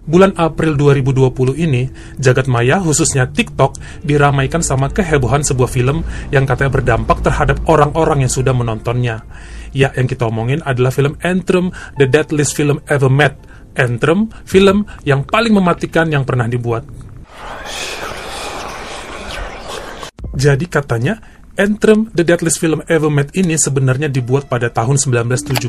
Bulan April 2020 ini, jagat maya khususnya TikTok diramaikan sama kehebohan sebuah film yang katanya berdampak terhadap orang-orang yang sudah menontonnya. Ya, yang kita omongin adalah film Anthem, The Deadliest Film Ever Made. Anthem, film yang paling mematikan yang pernah dibuat. Jadi katanya, Anthem, The Deadliest Film Ever Made ini sebenarnya dibuat pada tahun 1979,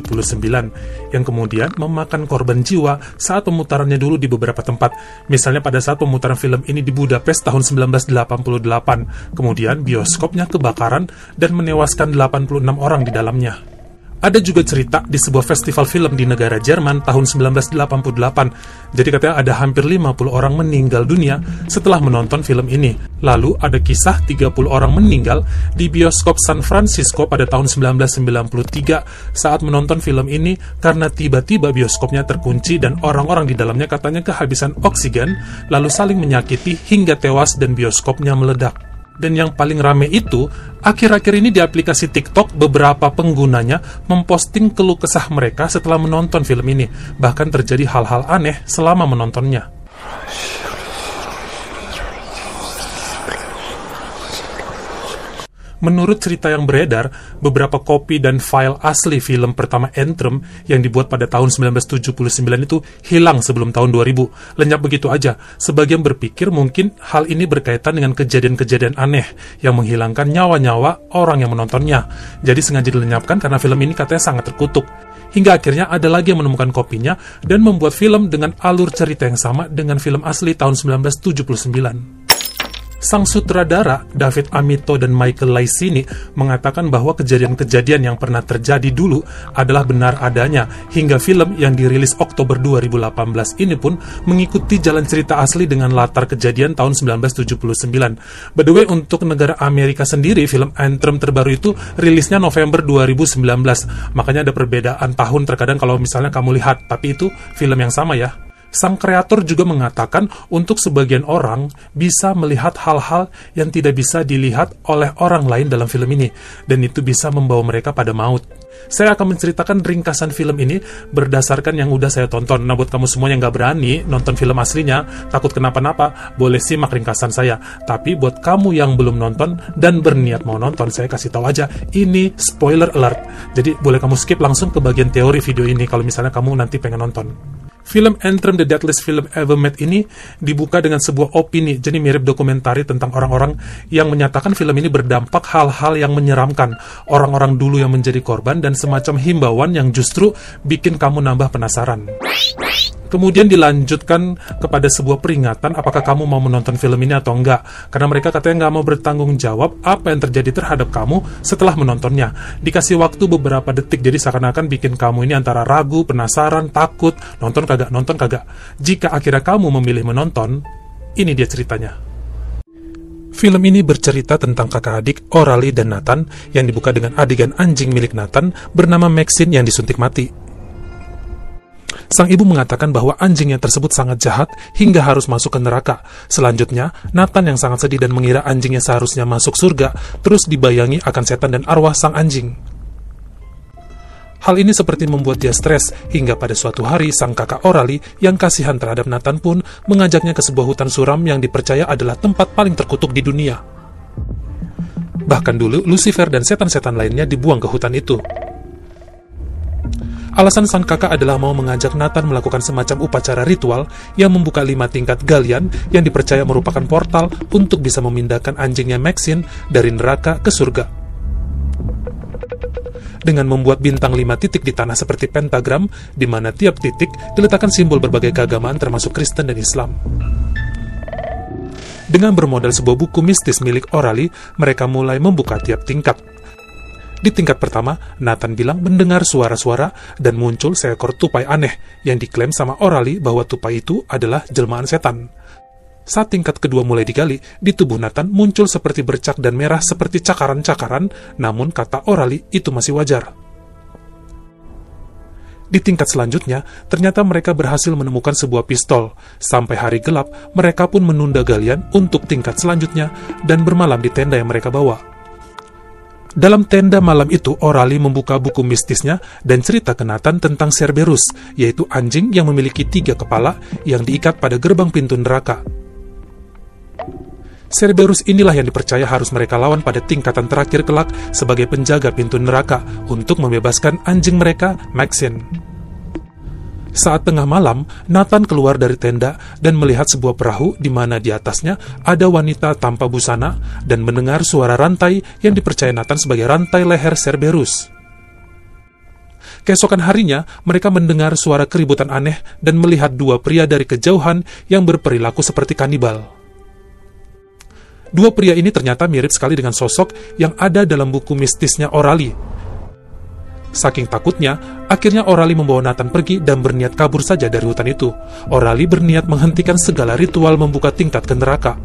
yang kemudian memakan korban jiwa saat pemutarannya dulu di beberapa tempat. Misalnya pada saat pemutaran film ini di Budapest tahun 1988, kemudian bioskopnya kebakaran dan menewaskan 86 orang di dalamnya. Ada juga cerita di sebuah festival film di negara Jerman tahun 1988. Jadi katanya ada hampir 50 orang meninggal dunia setelah menonton film ini. Lalu ada kisah 30 orang meninggal di bioskop San Francisco pada tahun 1993 saat menonton film ini karena tiba-tiba bioskopnya terkunci dan orang-orang di dalamnya katanya kehabisan oksigen lalu saling menyakiti hingga tewas dan bioskopnya meledak. Dan yang paling rame itu, akhir-akhir ini di aplikasi TikTok beberapa penggunanya memposting keluh kesah mereka setelah menonton film ini. Bahkan terjadi hal-hal aneh selama menontonnya. Menurut cerita yang beredar, beberapa kopi dan file asli film pertama Anthem yang dibuat pada tahun 1979 itu hilang sebelum tahun 2000. Lenyap begitu aja. Sebagian berpikir mungkin hal ini berkaitan dengan kejadian-kejadian aneh yang menghilangkan nyawa-nyawa orang yang menontonnya. Jadi sengaja dilenyapkan karena film ini katanya sangat terkutuk. Hingga akhirnya ada lagi yang menemukan kopinya dan membuat film dengan alur cerita yang sama dengan film asli tahun 1979. Sang sutradara, David Amito dan Michael Laisini, mengatakan bahwa kejadian-kejadian yang pernah terjadi dulu adalah benar adanya, hingga film yang dirilis Oktober 2018 ini pun mengikuti jalan cerita asli dengan latar kejadian tahun 1979. By the way, untuk negara Amerika sendiri, film Anthem terbaru itu rilisnya November 2019, makanya ada perbedaan tahun terkadang kalau misalnya kamu lihat, tapi itu film yang sama ya. Sang kreator juga mengatakan untuk sebagian orang bisa melihat hal-hal yang tidak bisa dilihat oleh orang lain dalam film ini, dan itu bisa membawa mereka pada maut. Saya akan menceritakan ringkasan film ini berdasarkan yang udah saya tonton. Nah, buat kamu semua yang nggak berani nonton film aslinya, takut kenapa-napa, boleh simak ringkasan saya. Tapi buat kamu yang belum nonton dan berniat mau nonton, saya kasih tahu aja, ini spoiler alert. Jadi boleh kamu skip langsung ke bagian teori video ini kalau misalnya kamu nanti pengen nonton. Film Anthem The Deadliest Film Ever Made ini dibuka dengan sebuah opini, jadi mirip dokumentari tentang orang-orang yang menyatakan film ini berdampak hal-hal yang menyeramkan, orang-orang dulu yang menjadi korban, dan semacam himbauan yang justru bikin kamu nambah penasaran. Kemudian dilanjutkan kepada sebuah peringatan apakah kamu mau menonton film ini atau enggak. Karena mereka katanya nggak mau bertanggung jawab apa yang terjadi terhadap kamu setelah menontonnya. Dikasih waktu beberapa detik, jadi seakan-akan bikin kamu ini antara ragu, penasaran, takut, nonton kagak, nonton kagak. Jika akhirnya kamu memilih menonton, ini dia ceritanya. Film ini bercerita tentang kakak adik Orali dan Nathan yang dibuka dengan adegan anjing milik Nathan bernama Maxine yang disuntik mati. Sang ibu mengatakan bahwa anjingnya tersebut sangat jahat hingga harus masuk ke neraka. Selanjutnya, Nathan yang sangat sedih dan mengira anjingnya seharusnya masuk surga, terus dibayangi akan setan dan arwah sang anjing. Hal ini seperti membuat dia stres, hingga pada suatu hari sang kakak Orali yang kasihan terhadap Nathan pun mengajaknya ke sebuah hutan suram yang dipercaya adalah tempat paling terkutuk di dunia. Bahkan dulu, Lucifer dan setan-setan lainnya dibuang ke hutan itu. Alasan sang kakak adalah mau mengajak Nathan melakukan semacam upacara ritual yang membuka lima tingkat galian yang dipercaya merupakan portal untuk bisa memindahkan anjingnya Maxine dari neraka ke surga. Dengan membuat bintang lima titik di tanah seperti pentagram, di mana tiap titik diletakkan simbol berbagai keagamaan termasuk Kristen dan Islam. Dengan bermodal sebuah buku mistis milik Orali, mereka mulai membuka tiap tingkat. Di tingkat pertama, Nathan bilang mendengar suara-suara dan muncul seekor tupai aneh yang diklaim sama Orali bahwa tupai itu adalah jelmaan setan. Saat tingkat kedua mulai digali, di tubuh Nathan muncul seperti bercak dan merah seperti cakaran-cakaran, namun kata Orali itu masih wajar. Di tingkat selanjutnya, ternyata mereka berhasil menemukan sebuah pistol. Sampai hari gelap, mereka pun menunda galian untuk tingkat selanjutnya dan bermalam di tenda yang mereka bawa. Dalam tenda malam itu, Orali membuka buku mistisnya dan cerita ke Nathan tentang Cerberus, yaitu anjing yang memiliki tiga kepala yang diikat pada gerbang pintu neraka. Cerberus inilah yang dipercaya harus mereka lawan pada tingkatan terakhir kelak sebagai penjaga pintu neraka untuk membebaskan anjing mereka, Maxine. Saat tengah malam, Nathan keluar dari tenda dan melihat sebuah perahu di mana di atasnya ada wanita tanpa busana dan mendengar suara rantai yang dipercaya Nathan sebagai rantai leher Cerberus. Keesokan harinya, mereka mendengar suara keributan aneh dan melihat dua pria dari kejauhan yang berperilaku seperti kanibal. Dua pria ini ternyata mirip sekali dengan sosok yang ada dalam buku mistisnya Orali, Saking takutnya, akhirnya Orali membawa Nathan pergi dan berniat kabur saja dari hutan itu. Orali berniat menghentikan segala ritual membuka tingkat ke neraka.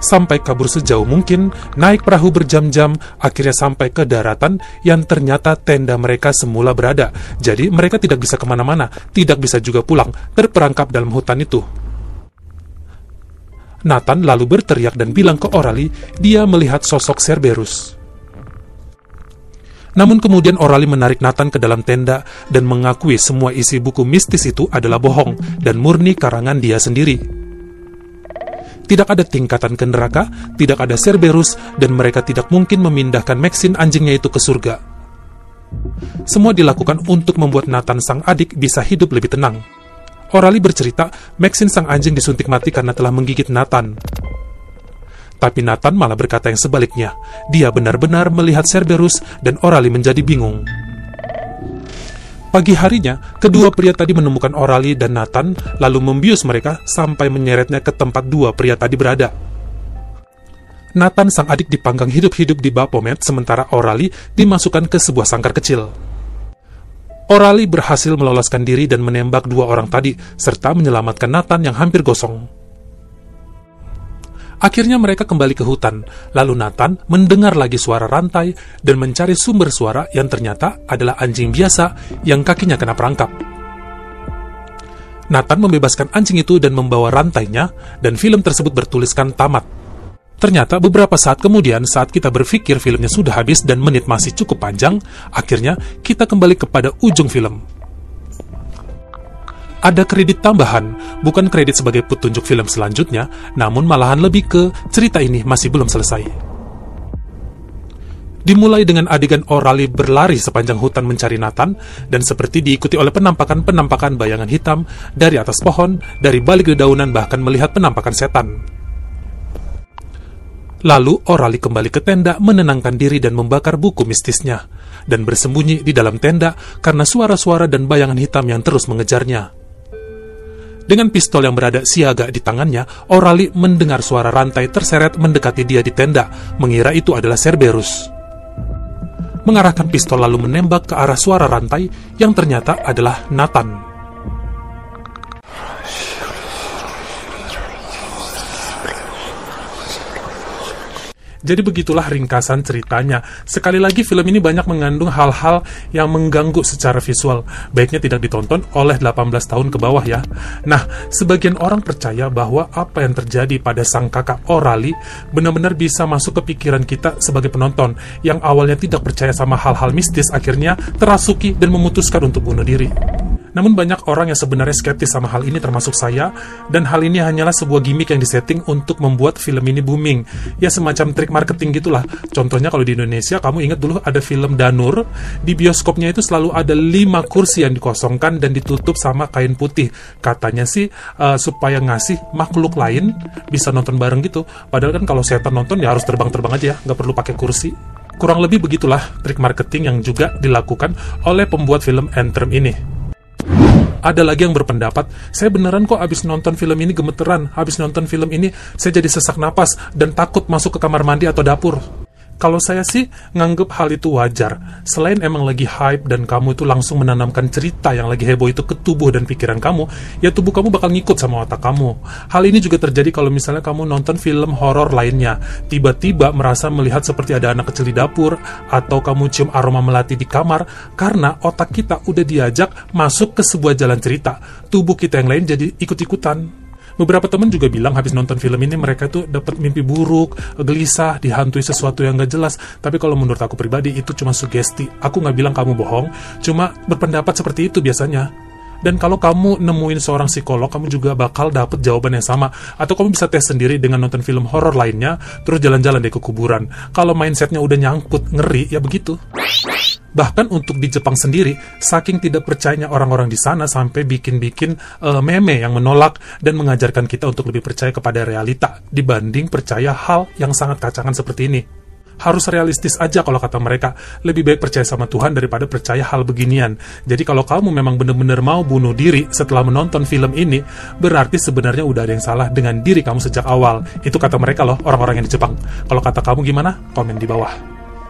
Sampai kabur sejauh mungkin, naik perahu berjam-jam, akhirnya sampai ke daratan yang ternyata tenda mereka semula berada. Jadi mereka tidak bisa ke mana-mana, tidak bisa juga pulang, terperangkap dalam hutan itu. Nathan lalu berteriak dan bilang ke Orali, dia melihat sosok Cerberus. Namun kemudian Orali menarik Nathan ke dalam tenda dan mengakui semua isi buku mistis itu adalah bohong dan murni karangan dia sendiri. Tidak ada tingkatan ke neraka, tidak ada Cerberus, dan mereka tidak mungkin memindahkan Maxine anjingnya itu ke surga. Semua dilakukan untuk membuat Nathan sang adik bisa hidup lebih tenang. Orali bercerita, Maxine sang anjing disuntik mati karena telah menggigit Nathan. Tapi Nathan malah berkata yang sebaliknya. Dia benar-benar melihat Cerberus dan Orali menjadi bingung. Pagi harinya, kedua pria tadi menemukan Orali dan Nathan, lalu membius mereka sampai menyeretnya ke tempat dua pria tadi berada. Nathan sang adik dipanggang hidup-hidup di Baphomet, sementara Orali dimasukkan ke sebuah sangkar kecil. Orali berhasil meloloskan diri dan menembak dua orang tadi, serta menyelamatkan Nathan yang hampir gosong. Akhirnya mereka kembali ke hutan, lalu Nathan mendengar lagi suara rantai dan mencari sumber suara yang ternyata adalah anjing biasa yang kakinya kena perangkap. Nathan membebaskan anjing itu dan membawa rantainya, dan film tersebut bertuliskan tamat. Ternyata beberapa saat kemudian saat kita berpikir filmnya sudah habis dan menit masih cukup panjang, akhirnya kita kembali kepada ujung film ada kredit tambahan, bukan kredit sebagai petunjuk film selanjutnya, namun malahan lebih ke cerita ini masih belum selesai. Dimulai dengan adegan Orali berlari sepanjang hutan mencari Nathan, dan seperti diikuti oleh penampakan-penampakan bayangan hitam dari atas pohon, dari balik dedaunan bahkan melihat penampakan setan. Lalu Orali kembali ke tenda menenangkan diri dan membakar buku mistisnya, dan bersembunyi di dalam tenda karena suara-suara dan bayangan hitam yang terus mengejarnya. Dengan pistol yang berada siaga di tangannya, Orali mendengar suara rantai terseret mendekati dia di tenda, mengira itu adalah Cerberus. Mengarahkan pistol lalu menembak ke arah suara rantai yang ternyata adalah Nathan. Jadi begitulah ringkasan ceritanya. Sekali lagi film ini banyak mengandung hal-hal yang mengganggu secara visual. Baiknya tidak ditonton oleh 18 tahun ke bawah ya. Nah, sebagian orang percaya bahwa apa yang terjadi pada sang kakak Orali benar-benar bisa masuk ke pikiran kita sebagai penonton yang awalnya tidak percaya sama hal-hal mistis akhirnya terasuki dan memutuskan untuk bunuh diri. Namun banyak orang yang sebenarnya skeptis sama hal ini termasuk saya, dan hal ini hanyalah sebuah gimmick yang disetting untuk membuat film ini booming. Ya semacam trik marketing gitulah. Contohnya kalau di Indonesia, kamu ingat dulu ada film Danur, di bioskopnya itu selalu ada lima kursi yang dikosongkan dan ditutup sama kain putih. Katanya sih uh, supaya ngasih makhluk lain bisa nonton bareng gitu. Padahal kan kalau setan nonton ya harus terbang-terbang aja ya, nggak perlu pakai kursi. Kurang lebih begitulah trik marketing yang juga dilakukan oleh pembuat film Anthem ini. Ada lagi yang berpendapat, saya beneran kok abis nonton film ini gemeteran, habis nonton film ini saya jadi sesak napas dan takut masuk ke kamar mandi atau dapur. Kalau saya sih nganggep hal itu wajar. Selain emang lagi hype dan kamu itu langsung menanamkan cerita yang lagi heboh itu ke tubuh dan pikiran kamu, ya tubuh kamu bakal ngikut sama otak kamu. Hal ini juga terjadi kalau misalnya kamu nonton film horor lainnya. Tiba-tiba merasa melihat seperti ada anak kecil di dapur, atau kamu cium aroma melati di kamar, karena otak kita udah diajak masuk ke sebuah jalan cerita. Tubuh kita yang lain jadi ikut-ikutan. Beberapa temen juga bilang habis nonton film ini mereka tuh dapat mimpi buruk, gelisah, dihantui sesuatu yang gak jelas. Tapi kalau menurut aku pribadi itu cuma sugesti. Aku nggak bilang kamu bohong, cuma berpendapat seperti itu biasanya. Dan kalau kamu nemuin seorang psikolog, kamu juga bakal dapet jawaban yang sama. Atau kamu bisa tes sendiri dengan nonton film horor lainnya, terus jalan-jalan deh ke kuburan. Kalau mindsetnya udah nyangkut, ngeri, ya begitu. Bahkan untuk di Jepang sendiri, saking tidak percayanya orang-orang di sana sampai bikin-bikin uh, meme yang menolak dan mengajarkan kita untuk lebih percaya kepada realita dibanding percaya hal yang sangat kacangan seperti ini harus realistis aja kalau kata mereka. Lebih baik percaya sama Tuhan daripada percaya hal beginian. Jadi kalau kamu memang benar-benar mau bunuh diri setelah menonton film ini, berarti sebenarnya udah ada yang salah dengan diri kamu sejak awal. Itu kata mereka loh, orang-orang yang di Jepang. Kalau kata kamu gimana? Komen di bawah.